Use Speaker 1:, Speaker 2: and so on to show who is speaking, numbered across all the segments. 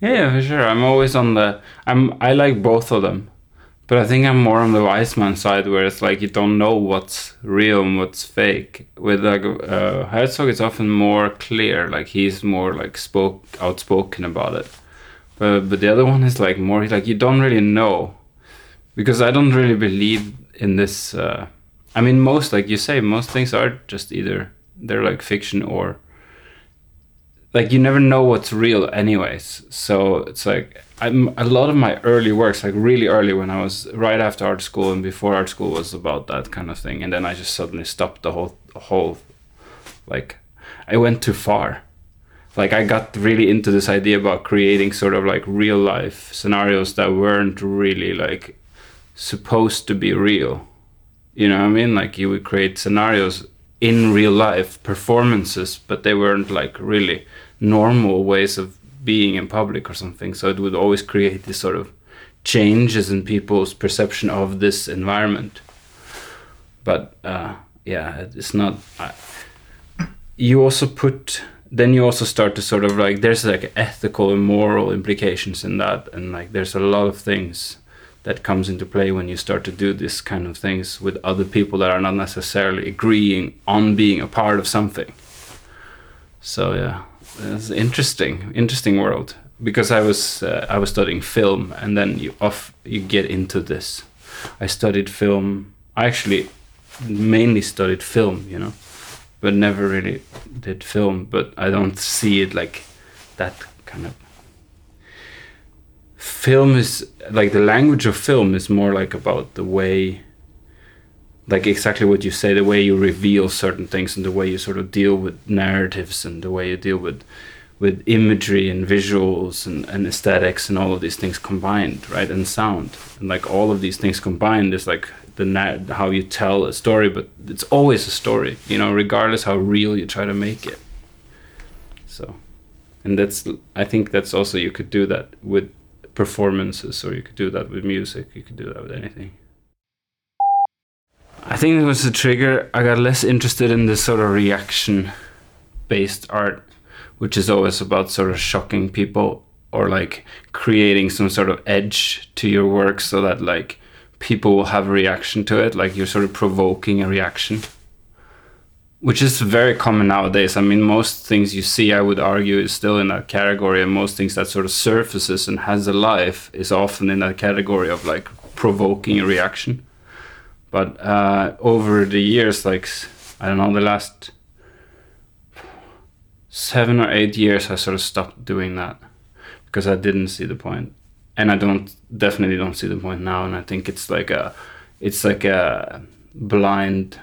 Speaker 1: Yeah, for sure. I'm always on the. I'm. I like both of them, but I think I'm more on the Weisman side, where it's like you don't know what's real and what's fake. With like uh, Herzog, it's often more clear. Like he's more like spoke outspoken about it. But but the other one is like more like you don't really know, because I don't really believe in this. Uh, I mean, most like you say, most things are just either they're like fiction or like you never know what's real anyways. So it's like i'm a lot of my early works like really early when i was right after art school and before art school was about that kind of thing and then i just suddenly stopped the whole whole like i went too far. Like i got really into this idea about creating sort of like real life scenarios that weren't really like supposed to be real. You know what i mean? Like you would create scenarios in real life performances, but they weren't like really normal ways of being in public or something. So it would always create this sort of changes in people's perception of this environment. But uh, yeah, it's not. Uh, you also put. Then you also start to sort of like there's like ethical and moral implications in that, and like there's a lot of things that comes into play when you start to do this kind of things with other people that are not necessarily agreeing on being a part of something. So yeah, it's interesting, interesting world because I was uh, I was studying film and then you off you get into this. I studied film. I actually mainly studied film, you know, but never really did film. But I don't see it like that kind of film is like the language of film is more like about the way like exactly what you say the way you reveal certain things and the way you sort of deal with narratives and the way you deal with with imagery and visuals and, and aesthetics and all of these things combined right and sound. And like all of these things combined is like the na- how you tell a story but it's always a story you know regardless how real you try to make it. So and that's i think that's also you could do that with performances, or you could do that with music. You could do that with anything. I think it was the trigger. I got less interested in this sort of reaction based art, which is always about sort of shocking people or like creating some sort of edge to your work so that like people will have a reaction to it, like you're sort of provoking a reaction which is very common nowadays. I mean, most things you see, I would argue, is still in that category, and most things that sort of surfaces and has a life is often in that category of like provoking a reaction. But uh, over the years, like I don't know, the last seven or eight years, I sort of stopped doing that because I didn't see the point, and I don't definitely don't see the point now. And I think it's like a, it's like a blind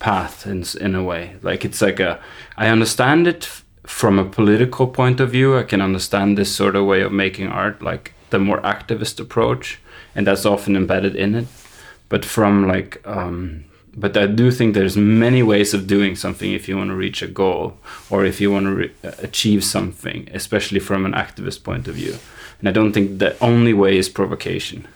Speaker 1: path in in a way. Like it's like a I understand it from a political point of view. I can understand this sort of way of making art, like the more activist approach, and that's often embedded in it. But from like um, but I do think there's many ways of doing something if you want to reach a goal or if you want to re- achieve something, especially from an activist point of view. And I don't think the only way is provocation.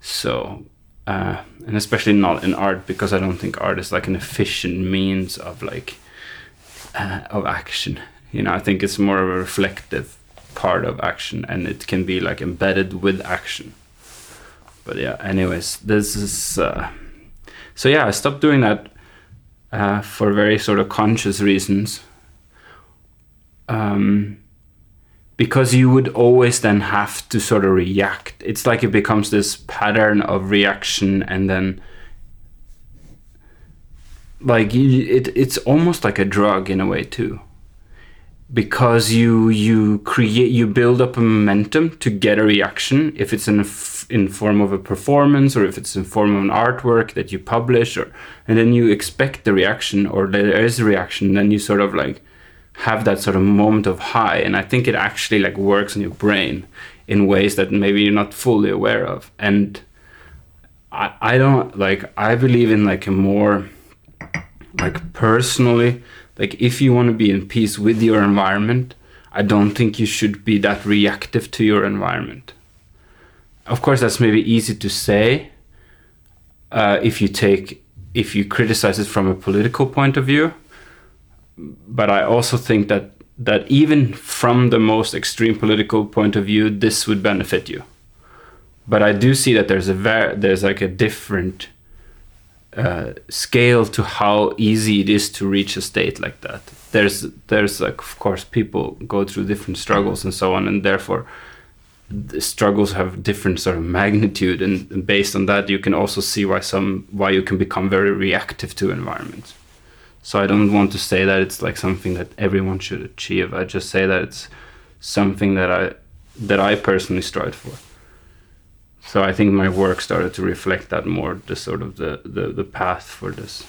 Speaker 1: So uh, and especially not in art because I don't think art is like an efficient means of like uh, of action. You know, I think it's more of a reflective part of action, and it can be like embedded with action. But yeah, anyways, this is uh, so yeah. I stopped doing that uh, for very sort of conscious reasons. Um, because you would always then have to sort of react. It's like it becomes this pattern of reaction, and then like it, it's almost like a drug in a way too because you you create you build up a momentum to get a reaction if it's in in form of a performance or if it's in form of an artwork that you publish or and then you expect the reaction or there is a reaction then you sort of like have that sort of moment of high and i think it actually like works in your brain in ways that maybe you're not fully aware of. And i i don't like i believe in like a more like personally like if you want to be in peace with your environment i don't think you should be that reactive to your environment. Of course that's maybe easy to say uh, if you take if you criticize it from a political point of view but I also think that that even from the most extreme political point of view, this would benefit you. But I do see that there's a ver- there's like a different uh, scale to how easy it is to reach a state like that. There's there's like of course people go through different struggles and so on, and therefore the struggles have different sort of magnitude, and, based on that, you can also see why some why you can become very reactive to environments. So I don't want to say that it's like something that everyone should achieve. I just say that it's something that I that I personally strive for. So I think my work started to reflect that more, the sort of the the, the path for this.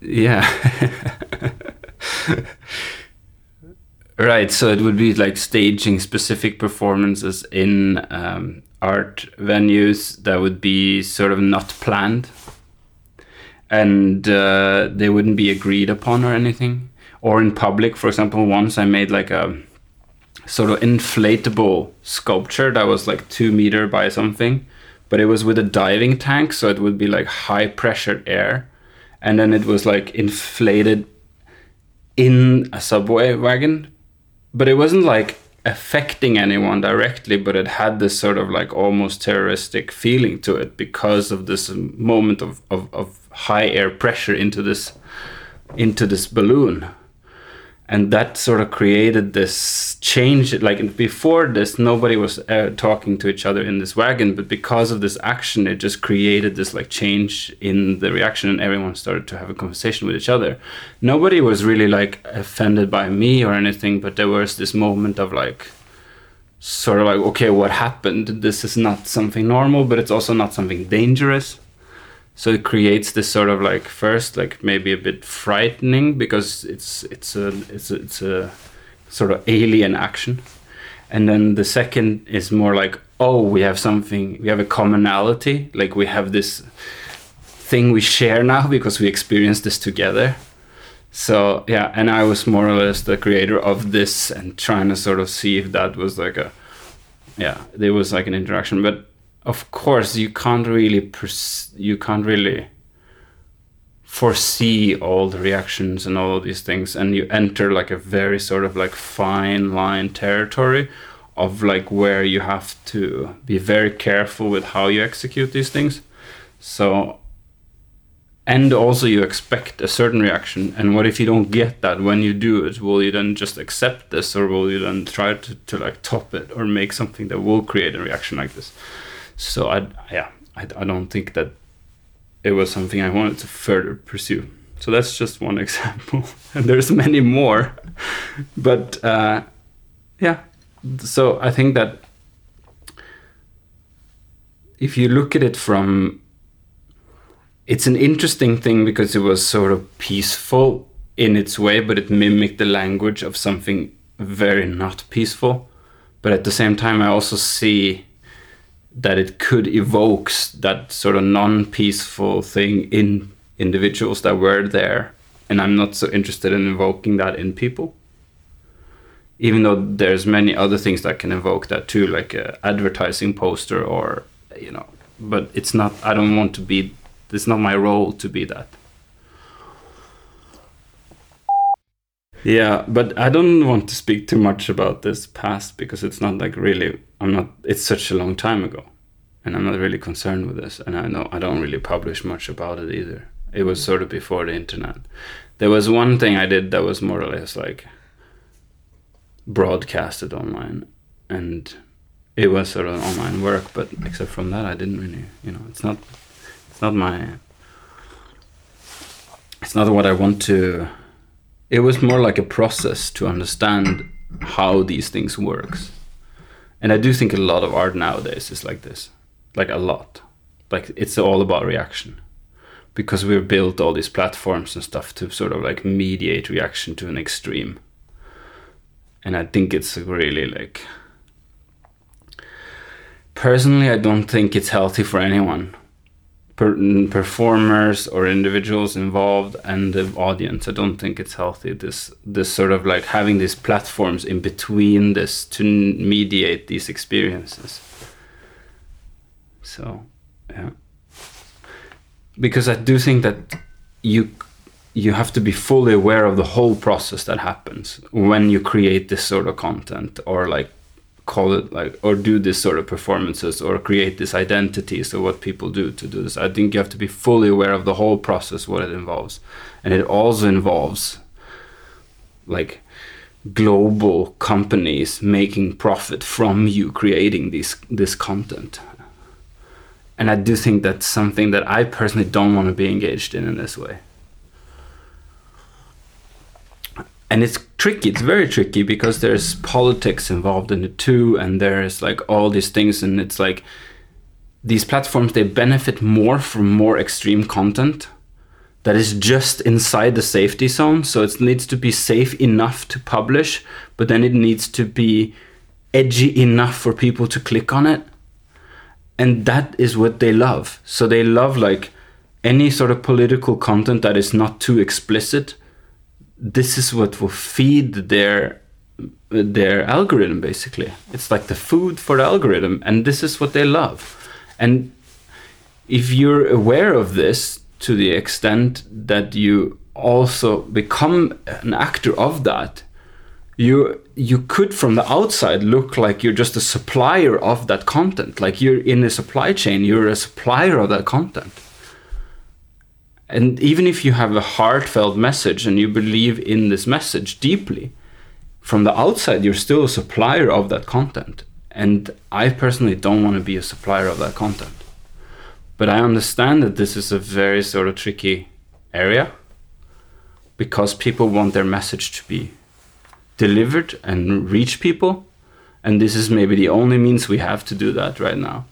Speaker 1: Yeah. right. So it would be like staging specific performances in um, art venues that would be sort of not planned and uh, they wouldn't be agreed upon or anything. Or in public, for example, once I made like a sort of inflatable sculpture that was like two meter by something, but it was with a diving tank, so it would be like high pressured air, and then it was like inflated in a subway wagon, but it wasn't like affecting anyone directly, but it had this sort of like almost terroristic feeling to it because of this moment of, of, of high air pressure into this into this balloon. And that sort of created this change like before this nobody was uh, talking to each other in this wagon but because of this action it just created this like change in the reaction and everyone started to have a conversation with each other. Nobody was really like offended by me or anything but there was this moment of like sort of like okay what happened? This is not something normal but it's also not something dangerous so it creates this sort of like first like maybe a bit frightening because it's it's a it's a, it's a sort of alien action. And then the second is more like oh we have something we have a commonality. Like we have this thing we share now because we experienced this together. So yeah and i was more or less the creator of this and trying to sort of see if that was like a yeah there was like an interaction. But of course you can't really pers- you can't really foresee all the reactions and all of these things and you enter like a very sort of like fine line territory of like where you have to be very careful with how you execute these things. So and also you expect a certain reaction and what if you don't get that? When you do it will you then just accept this or will you then try to, to like top it or make something that will create a reaction like this so I yeah I, I don't think that it was something I wanted to further pursue. So that's just one example, and there's many more. but uh, yeah, so I think that if you look at it from, it's an interesting thing because it was sort of peaceful in its way, but it mimicked the language of something very not peaceful. But at the same time, I also see that it could evoke that sort of non-peaceful thing in individuals that were there. And i'm not so interested in evoking that in people. Even though there's many other things that can evoke that too like a advertising poster or you know but it's not i don't want to be it's not my role to be that yeah but i don't want to speak too much about this past because it's not like really I'm not. It's such a long time ago, and I'm not really concerned with this. And I know I don't really publish much about it either. It was sort of before the internet. There was one thing I did that was more or less like broadcasted online, and it was sort of online work. But except from that, I didn't really. You know, it's not. It's not my. It's not what I want to. It was more like a process to understand how these things works and I do think a lot of art nowadays is like this, like a lot. Like it's all about reaction, because we've built all these platforms and stuff to sort of like mediate reaction to an extreme. And I think it's really like. Personally, I don't think it's healthy for anyone per- performers or individuals involved and the audience. I don't think it's healthy. This this sort of like having these platforms in between this to mediate these experiences. So, yeah, because I do think that you you have to be fully aware of the whole process that happens when you create this sort of content or like call it like or do this sort of performances or create this identity so what people do to do this. I think you have to be fully aware of the whole process what it involves. And it also involves like global companies making profit from you creating this this content. And i do think that's something that i personally don't want to be engaged in in this way and it's tricky it's very tricky because there's politics involved in it too and there's like all these things and it's like these platforms they benefit more from more extreme content that is just inside the safety zone. So it needs to be safe enough to publish but then it needs to be edgy enough for people to click on it. And that is what they love. So they love like any sort of political content that is not too explicit this is what will feed their their algorithm basically. It's like the food for the algorithm and this is what they love. And if you're aware of this to the extent that you also become an actor of that you you could from the outside look like you're just a supplier of that content. Like you're in a supply chain you're a supplier of that content and even if you have a heartfelt message and you believe in this message deeply, from the outside, you're still a supplier of that content. And I personally don't want to be a supplier of that content. But I understand that this is a very sort of tricky area because people want their message to be delivered and reach people. And this is maybe the only means we have to do that right now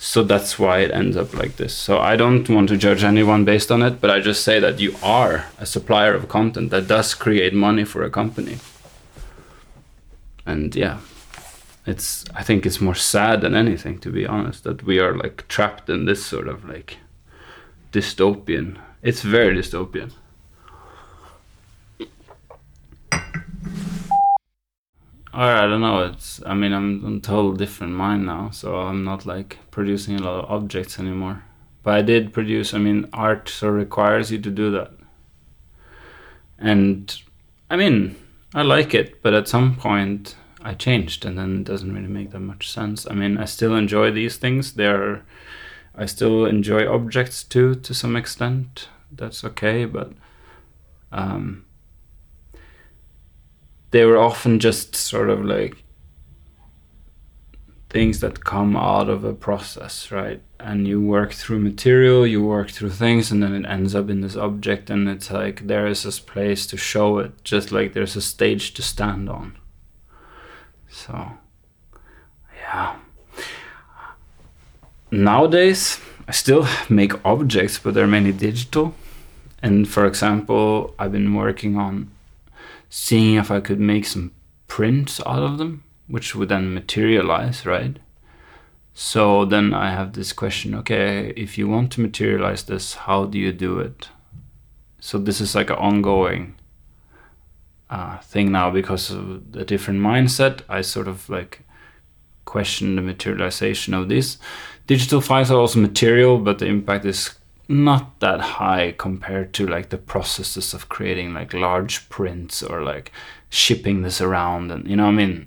Speaker 1: so that's why it ends up like this. So i don't want to judge anyone based on it but i just say that you are a supplier of content that does create money for a company. And yeah it's i think it's more sad than anything to be honest that we are like trapped in this sort of like dystopian it's very dystopian I don't know. It's. I mean, I'm on total different mind now, so I'm not like producing a lot of objects anymore. But I did produce. I mean, art so requires you to do that. And I mean, I like it, but at some point I changed, and then it doesn't really make that much sense. I mean, I still enjoy these things. They're. I still enjoy objects too, to some extent. That's okay, but. Um, they were often just sort of like things that come out of a process, right? And you work through material, you work through things, and then it ends up in this object, and it's like there is this place to show it, just like there's a stage to stand on. So, yeah. Nowadays, I still make objects, but they're mainly digital. And for example, I've been working on seeing if I could make some prints out of them, which would then materialize, right? So then I have this question okay, if you want to materialize this, how do you do it? So this is like an ongoing uh, thing now because of the different mindset. I sort of like question the materialization of this. Digital files are also material, but the impact is not that high compared to like the processes of creating like large prints or like shipping this around and you know i mean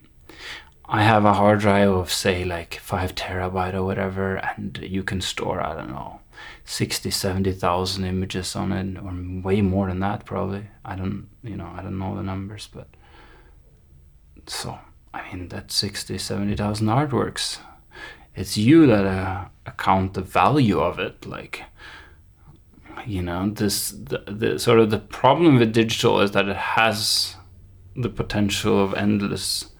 Speaker 1: i have a hard drive of say like 5 terabyte or whatever and you can store i don't know 60 70,000 images on it or way more than that probably. I don't you know i don't know the numbers but so i mean that's 60 70,000 artworks it's you that uh, account the value of it like you know this the, the sort of the problem with digital is that it has the potential of endless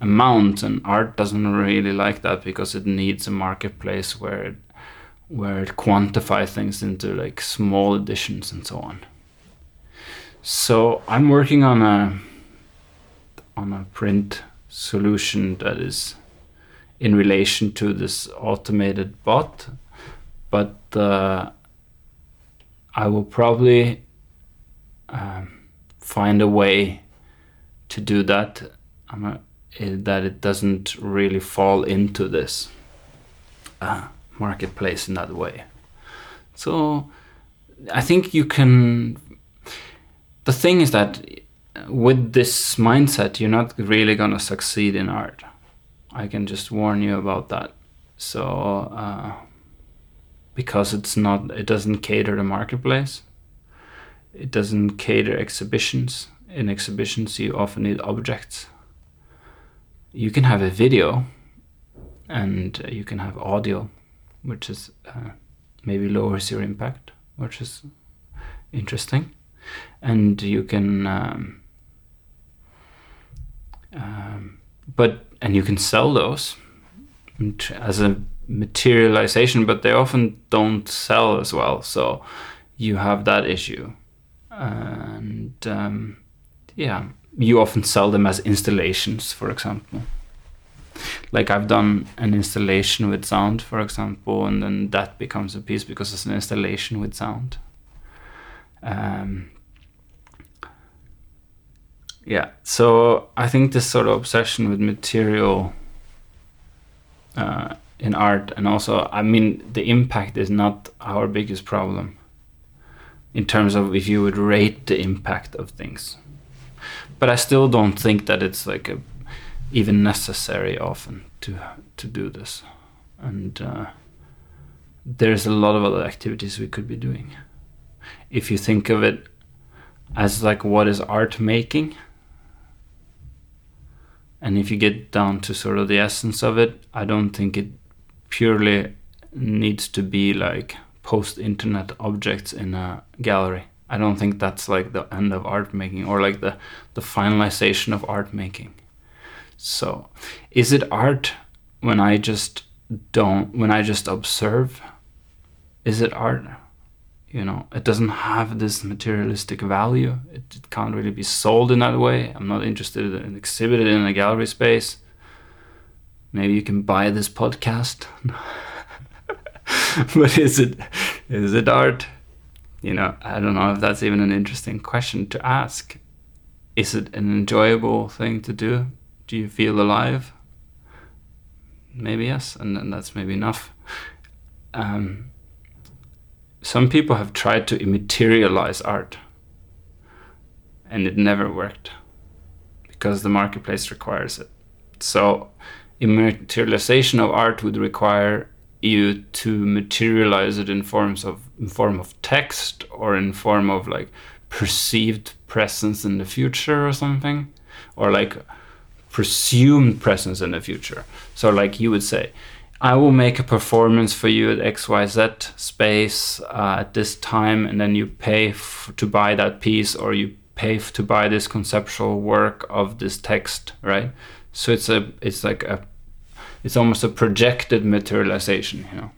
Speaker 1: amount and art doesn't really like that because it needs a marketplace where it where it quantifies things into like small editions and so on. So i'm working on a on a print solution that is in relation to this automated bot but uh, I will probably um, find a way to do that a, eh, that it doesn't really fall into this uh, marketplace in that way. So I think you can the thing is that with this mindset, you're not really gonna succeed in art. I can just warn you about that. So, uh, because it's not, it doesn't cater the marketplace. It doesn't cater exhibitions. In exhibitions, you often need objects. You can have a video, and you can have audio, which is uh, maybe lowers your impact, which is interesting, and you can. Um, um, but and you can sell those as a materialization, but they often don't sell as well. So you have that issue, and um, yeah, you often sell them as installations, for example. Like I've done an installation with sound, for example, and then that becomes a piece because it's an installation with sound. Um, yeah, so I think this sort of obsession with material uh, in art, and also, I mean, the impact is not our biggest problem in terms of if you would rate the impact of things. But I still don't think that it's like a, even necessary often to to do this, and uh, there's a lot of other activities we could be doing. If you think of it as like what is art making and if you get down to sort of the essence of it, I don't think it purely needs to be like post internet objects in a gallery. I don't think that's like the end of art making or like the, the finalization of art making. So, is it art when I just don't, when I just observe? Is it art? you know it doesn't have this materialistic value it, it, can't really be sold in that way i'm not interested in exhibited in a gallery space maybe you can buy this podcast. But is it is it art? You know i don't know if that's even an interesting question to ask. Is it an enjoyable thing to do? Do you feel alive? Maybe yes and, and that's maybe enough. Um, some people have tried to immaterialize art and it never worked because the marketplace requires it. So, immaterialization of art would require you to materialize it in forms of in form of text or in form of like perceived presence in the future or something or like presumed presence in the future. So like you would say, I will make a performance for you at XYZ space uh, at this time, and then you pay f- to buy that piece, or you pay f- to buy this conceptual work of this text, right? So it's a, it's like a, it's almost a projected materialization, you know.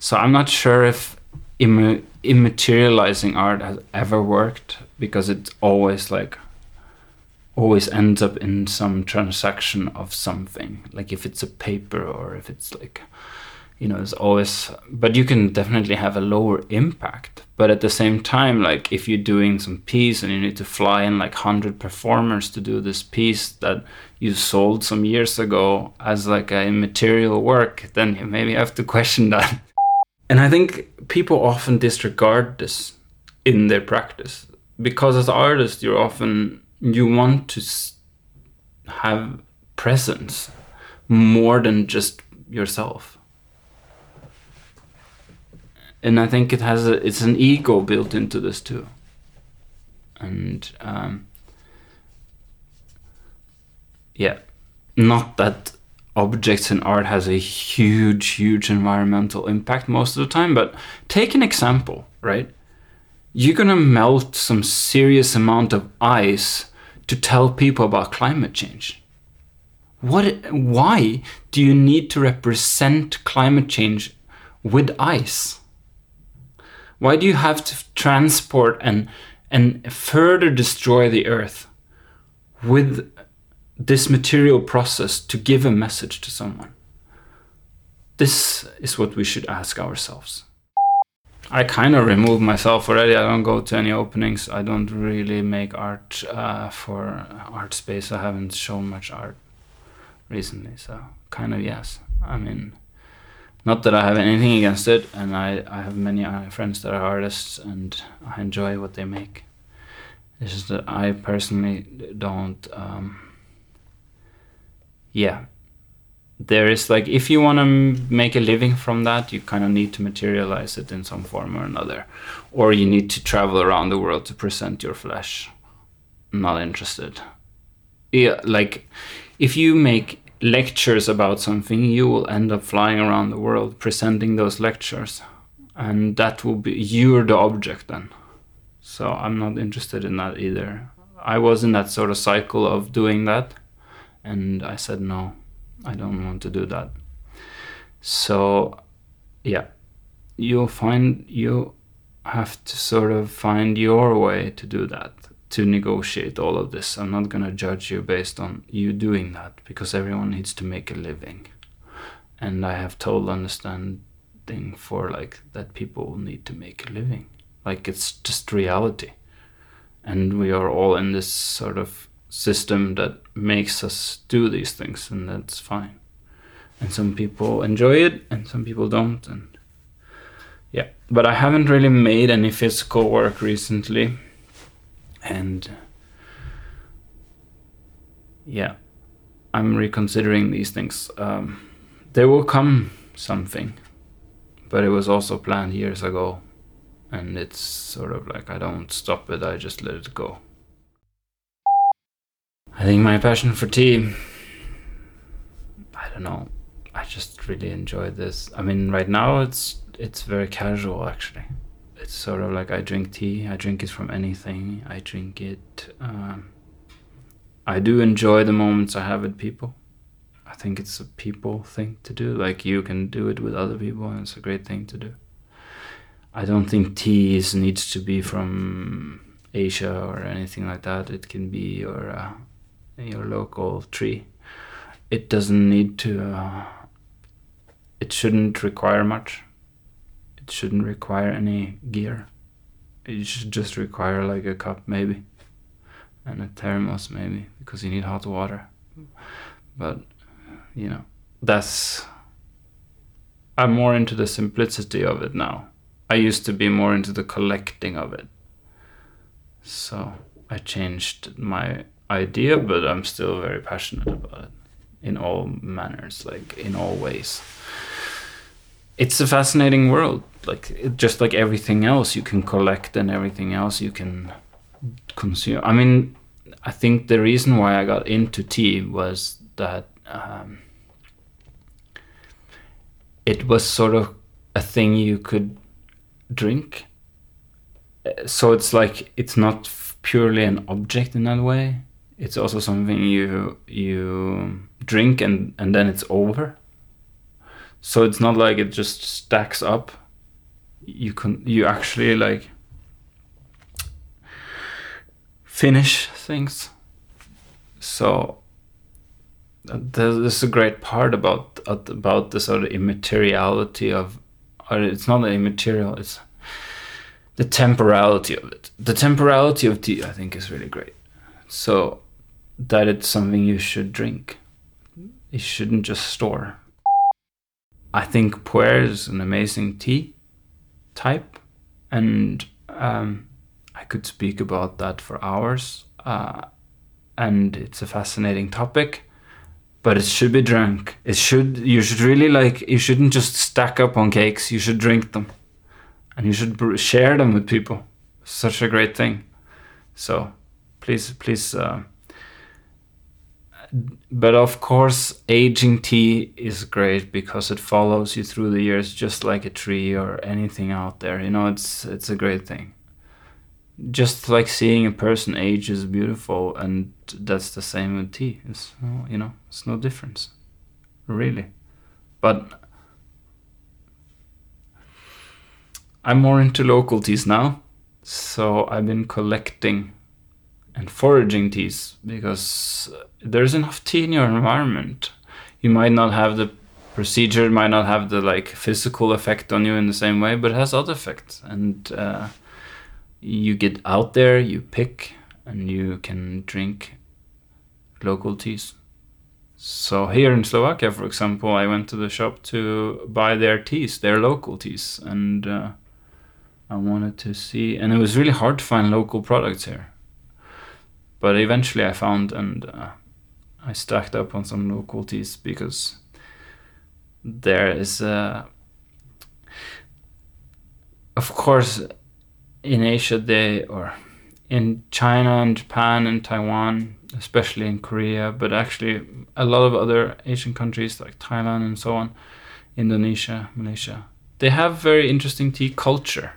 Speaker 1: So I'm not sure if Im- immaterializing art has ever worked because it's always like always ends up in some transaction of something like if it's a paper or if it's like you know it's always but you can definitely have a lower impact. But at the same time like if you're doing some piece and you need to fly in like 100 performers to do this piece that you sold some years ago as like a immaterial work then you maybe have to question that. And i think people often disregard this in their practice because as artists you're often you want to have presence more than just yourself and i think it has a it's an ego built into this too and um, yeah not that objects in art has a huge huge environmental impact most of the time but take an example right you're gonna melt some serious amount of ice to tell people about climate change. What, why do you need to represent climate change with ice? Why do you have to transport and, and further destroy the earth with this material process to give a message to someone? This is what we should ask ourselves. I kind of removed myself already. I don't go to any openings. I don't really make art uh, for art space. I haven't shown much art recently, so kind of yes. I mean, not that I have anything against it, and I, I have many uh, friends that are artists, and I enjoy what they make. It's just that I personally don't. Um, yeah, there is like if you want to make a living from that, you kind of need to materialize it in some form or another, or you need to travel around the world to present your flesh. Not interested. Yeah, like if you make lectures about something, you will end up flying around the world presenting those lectures, and that will be you're the object then. So I'm not interested in that either. I was in that sort of cycle of doing that, and I said no, I don't want to do that. So, yeah, you'll find you have to sort of find your way to do that to negotiate all of this. I'm not going to judge you based on you doing that because everyone needs to make a living. And I have total understanding for like that people need to make a living. Like it's just reality. And we are all in this sort of system that makes us do these things and that's fine. And some people enjoy it and some people don't and yeah, but I haven't really made any physical work recently and yeah i'm reconsidering these things. Um, there will come something but it was also planned years ago. And it's sort of like i don't stop it i just let it go. I think my passion for tea i don't know. I just really enjoy this. I mean right now it's it's very casual actually it's sort of like I drink tea. I drink it from anything. I drink it. Um, I do enjoy the moments I have with people. I think it's a people thing to do. Like you can do it with other people, and it's a great thing to do. I don't think tea needs to be from Asia or anything like that. It can be your uh, your local tree. It doesn't need to. Uh, it shouldn't require much shouldn't require any gear. It should just require like a cup maybe and a thermos maybe because you need hot water. But you know, that's I'm more into the simplicity of it now. I used to be more into the collecting of it. So I changed my idea, but I'm still very passionate about it in all manners, like in all ways it's a fascinating world. Like just like everything else you can collect and everything else you can consume. I mean, I think the reason why I got into tea was that um, it was sort of a thing you could drink. So it's like it's not purely an object in that way. It's also something you you drink and and then it's over so it's not like it just stacks up. You can you actually like finish things. So uh, this is a great part about about the sort of immateriality of it's not the immaterial it's the temporality of it. The temporality of tea i think is really great. So that it's something you should drink. You shouldn't just store I think pu'er is an amazing tea type, and um, I could speak about that for hours. Uh, and it's a fascinating topic, but it should be drunk. It should you should really like you shouldn't just stack up on cakes. You should drink them, and you should share them with people. Such a great thing. So, please, please. Uh, but of course, aging tea is great because it follows you through the years, just like a tree or anything out there. You know, it's it's a great thing. Just like seeing a person age is beautiful, and that's the same with tea. It's you know, it's no difference, really. But I'm more into local teas now, so I've been collecting and foraging teas because there's enough tea in your environment. You might not have the procedure, might not have the like physical effect on you in the same way, but it has other effects. And uh, you get out there, you pick, and you can drink local teas. So here in Slovakia, for example, I went to the shop to buy their teas, their local teas, and uh, I wanted to see. And it was really hard to find local products here but eventually I found and uh, I stacked up on some local teas because there is a of course in Asia they or in China and Japan and Taiwan especially in Korea but actually a lot of other Asian countries like Thailand and so on Indonesia Malaysia they have very interesting tea culture.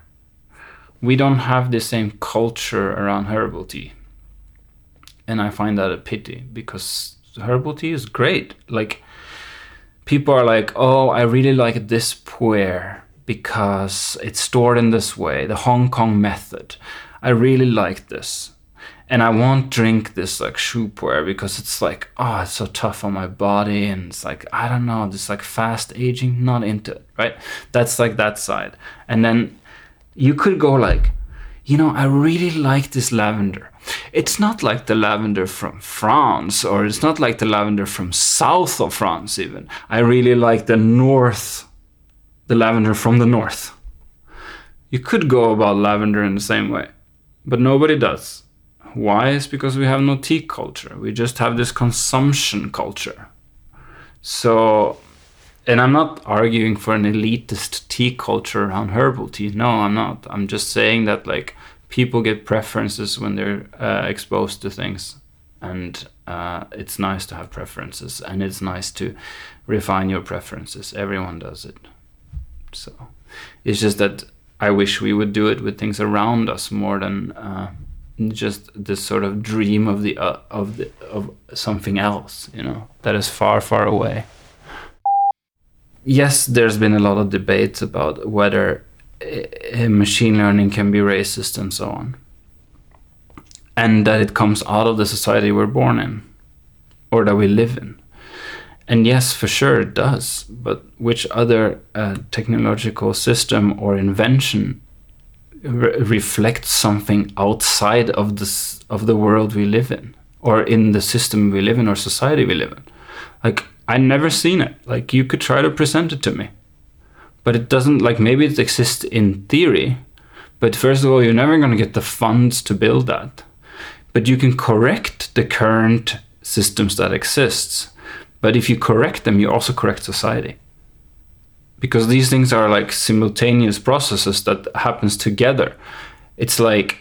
Speaker 1: We don't have the same culture around herbal tea and I find that a pity because herbal tea is great like people are like oh I really like this pu'er because it's stored in this way, the Hong Kong method. I really like this. And I won't drink this like shu pu'er because it's like, oh, it's so tough on my body. And it's like, I don't know, this like fast aging, not into it, right? That's like that side. And then you could go like, you know, I really like this lavender. It's not like the lavender from France, or it's not like the lavender from south of France, even. I really like the north the lavender from the north. You could go about lavender in the same way, but nobody does. Why? Is because we have no tea culture. We just have this consumption culture. So, and I'm not arguing for an elitist tea culture around herbal tea. No, I'm not. I'm just saying that like people get preferences when they're uh, exposed to things, and uh, it's nice to have preferences, and it's nice to refine your preferences. Everyone does it. So it's just that I wish we would do it with things around us more than uh, just this sort of dream of the uh, of the of something else, you know, that is far far away. Yes, there's been a lot of debates about whether machine learning can be racist and so on, and that it comes out of the society we're born in, or that we live in. And yes, for sure it does. But which other uh, technological system or invention re- reflects something outside of this of the world we live in, or in the system we live in, or society we live in? Like I never seen it. Like you could try to present it to me, but it doesn't. Like maybe it exists in theory, but first of all, you're never going to get the funds to build that. But you can correct the current systems that exists but if you correct them, you also correct society. Because these things are like simultaneous processes that happens together. It's like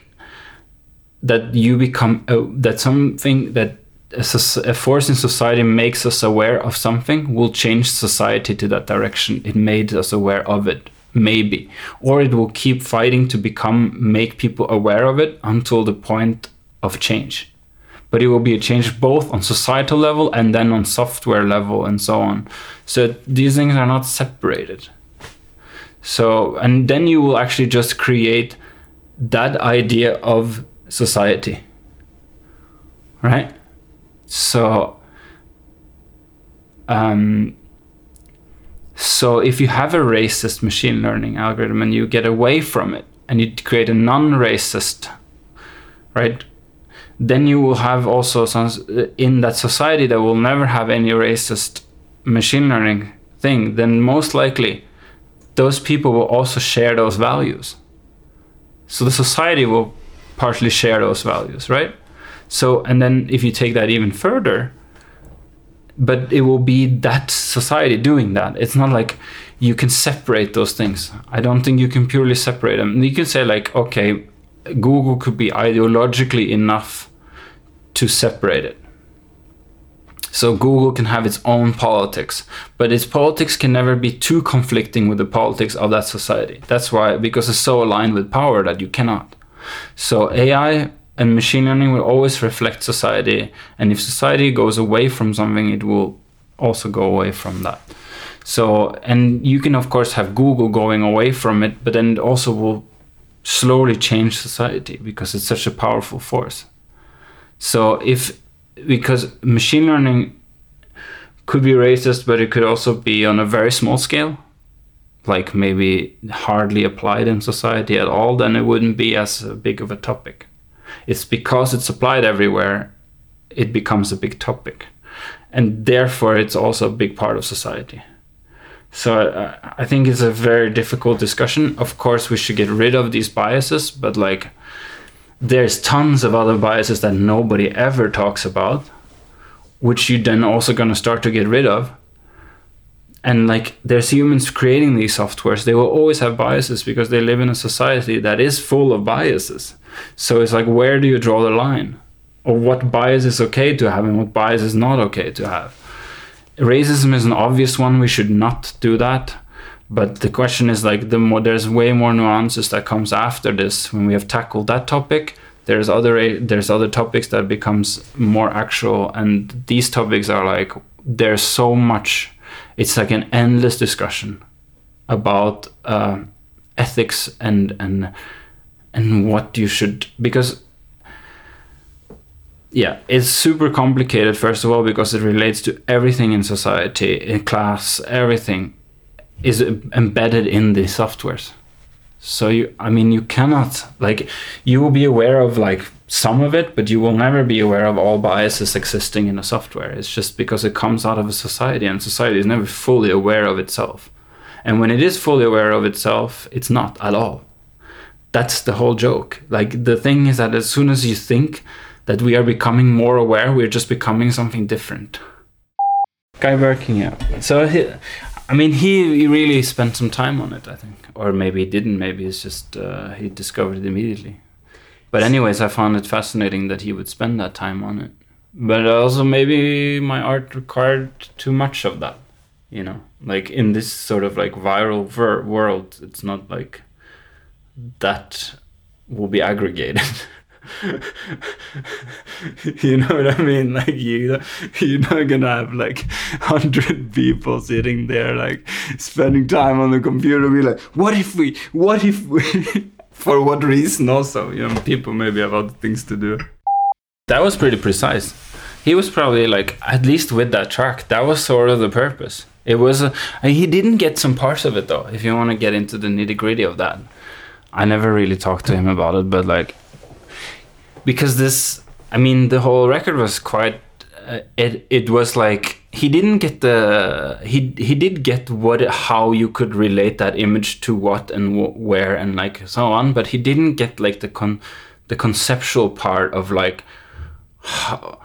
Speaker 1: that you become uh, that something that a, force in society makes us aware of something will change society to that direction. It made us aware of it maybe or it will keep fighting to become make people aware of it until the point of change but it will be a change both on societal level and then on software level and so on. So these things are not separated. So, and then you will actually just create that idea of society. Right? So, um, so if you have a racist machine learning algorithm and you get away from it and you create a non-racist, right? then you will have also some in that society that will never have any racist machine learning thing then most likely those people will also share those values so the society will partially share those values right so and then if you take that even further but it will be that society doing that it's not like you can separate those things i don't think you can purely separate them you can say like okay google could be ideologically enough to separate it. So Google can have its own politics, but its politics can never be too conflicting with the politics of that society. That's why, because it's so aligned with power that you cannot. So AI and machine learning will always reflect society, and if society goes away from something, it will also go away from that. So, and you can of course have Google going away from it, but then it also will slowly change society because it's such a powerful force. So if because machine learning could be racist, but it could also be on a very small scale, like maybe hardly applied in society at all, then it wouldn't be as big of a topic. It's because it's applied everywhere, it becomes a big topic. And therefore, it's also a big part of society. So uh, I think it's a very difficult discussion. Of course, we should get rid of these biases, but like there's tons of other biases that nobody ever talks about, which you then also gonna start to get rid of. And like there's humans creating these softwares, they will always have biases because they live in a society that is full of biases. So it's like where do you draw the line? Or what bias is okay to have and what bias is not okay to have? Racism is an obvious one, we should not do that but the question is like the more there's way more nuances that comes after this when we have tackled that topic there's other there's other topics that becomes more actual and these topics are like there's so much it's like an endless discussion about uh, ethics and and and what you should because yeah it's super complicated first of all because it relates to everything in society in class everything is embedded in the softwares. So you, I mean, you cannot like you will be aware of like some of it, but you will never be aware of all biases existing in a software. It's just because it comes out of a society, and society is never fully aware of itself. And when it is fully aware of itself, it's not at all. That's the whole joke. Like the thing is that as soon as you think that we are becoming more aware, we're just becoming something different. Guy working out. So I mean, he, he really spent some time on it, I think, or maybe he didn't. Maybe it's just uh, he discovered it immediately. But anyways, I found it fascinating that he would spend that time on it. But also, maybe my art required too much of that. You know, like in this sort of like viral ver- world, it's not like that will be aggregated. you know what I mean? Like you, you're not gonna have like hundred people sitting there like spending time on the computer. Be like, what if we? What if we? For what reason? Also, you know, people maybe have other things to do. That was pretty precise. He was probably like, at least with that track, that was sort of the purpose. It was. A, he didn't get some parts of it though. If you want to get into the nitty gritty of that, I never really talked to him about it, but like because this i mean the whole record was quite uh, it it was like he didn't get the he he did get what how you could relate that image to what and wh- where and like so on but he didn't get like the con the conceptual part of like how,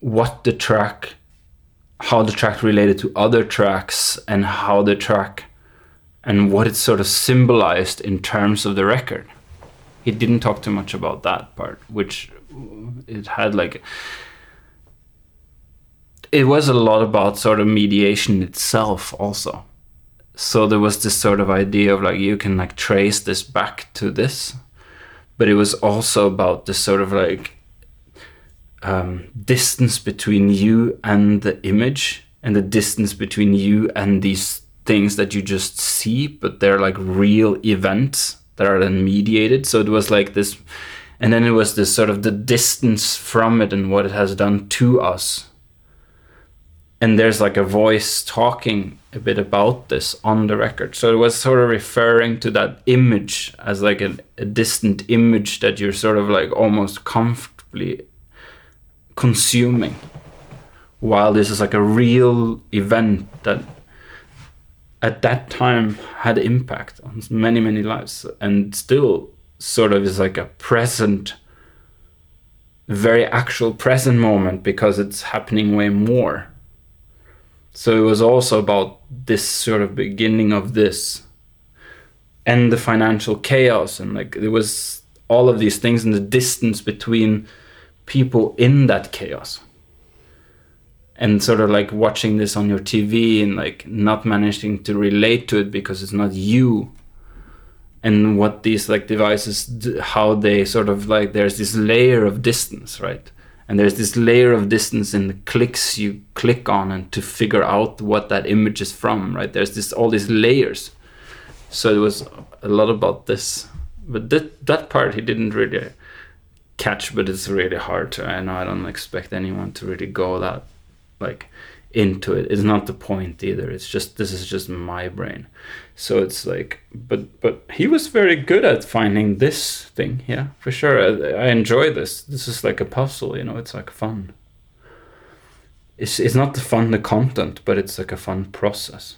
Speaker 1: what the track how the track related to other tracks and how the track and what it sort of symbolized in terms of the record he didn't talk too much about that part, which it had like it was a lot about sort of mediation itself also. So there was this sort of idea of like you can like trace this back to this, but it was also about this sort of like um, distance between you and the image and the distance between you and these things that you just see, but they're like real events that are then mediated. So it was like this, and then it was this sort of the distance from it and what it has done to us. And there's like a voice talking a bit about this on the record. So it was sort of referring to that image as like a, a distant image that you're sort of like almost comfortably consuming while this is like a real event that at that time had impact on many many lives and still sort of is like a present very actual present moment because it's happening way more. So it was also about this sort of beginning of this and the financial chaos and like there was all of these things and the distance between people in that chaos and sort of like watching this on your TV and like not managing to relate to it because it's not you and what these like devices how they sort of like there's this layer of distance right? And there's this layer of distance in the clicks you click on and to figure out what that image is from right? There's this all these layers. So it was a lot about this. But that that part he didn't really catch but it's really hard to i know i don't expect anyone to really go that like into it. It's not the point either. It's just this is just my brain. So it's like but but he was very good at finding this thing yeah for sure. I, I enjoy this. This is like a puzzle you know it's like fun. It's, it's not the fun the content but it's like a fun process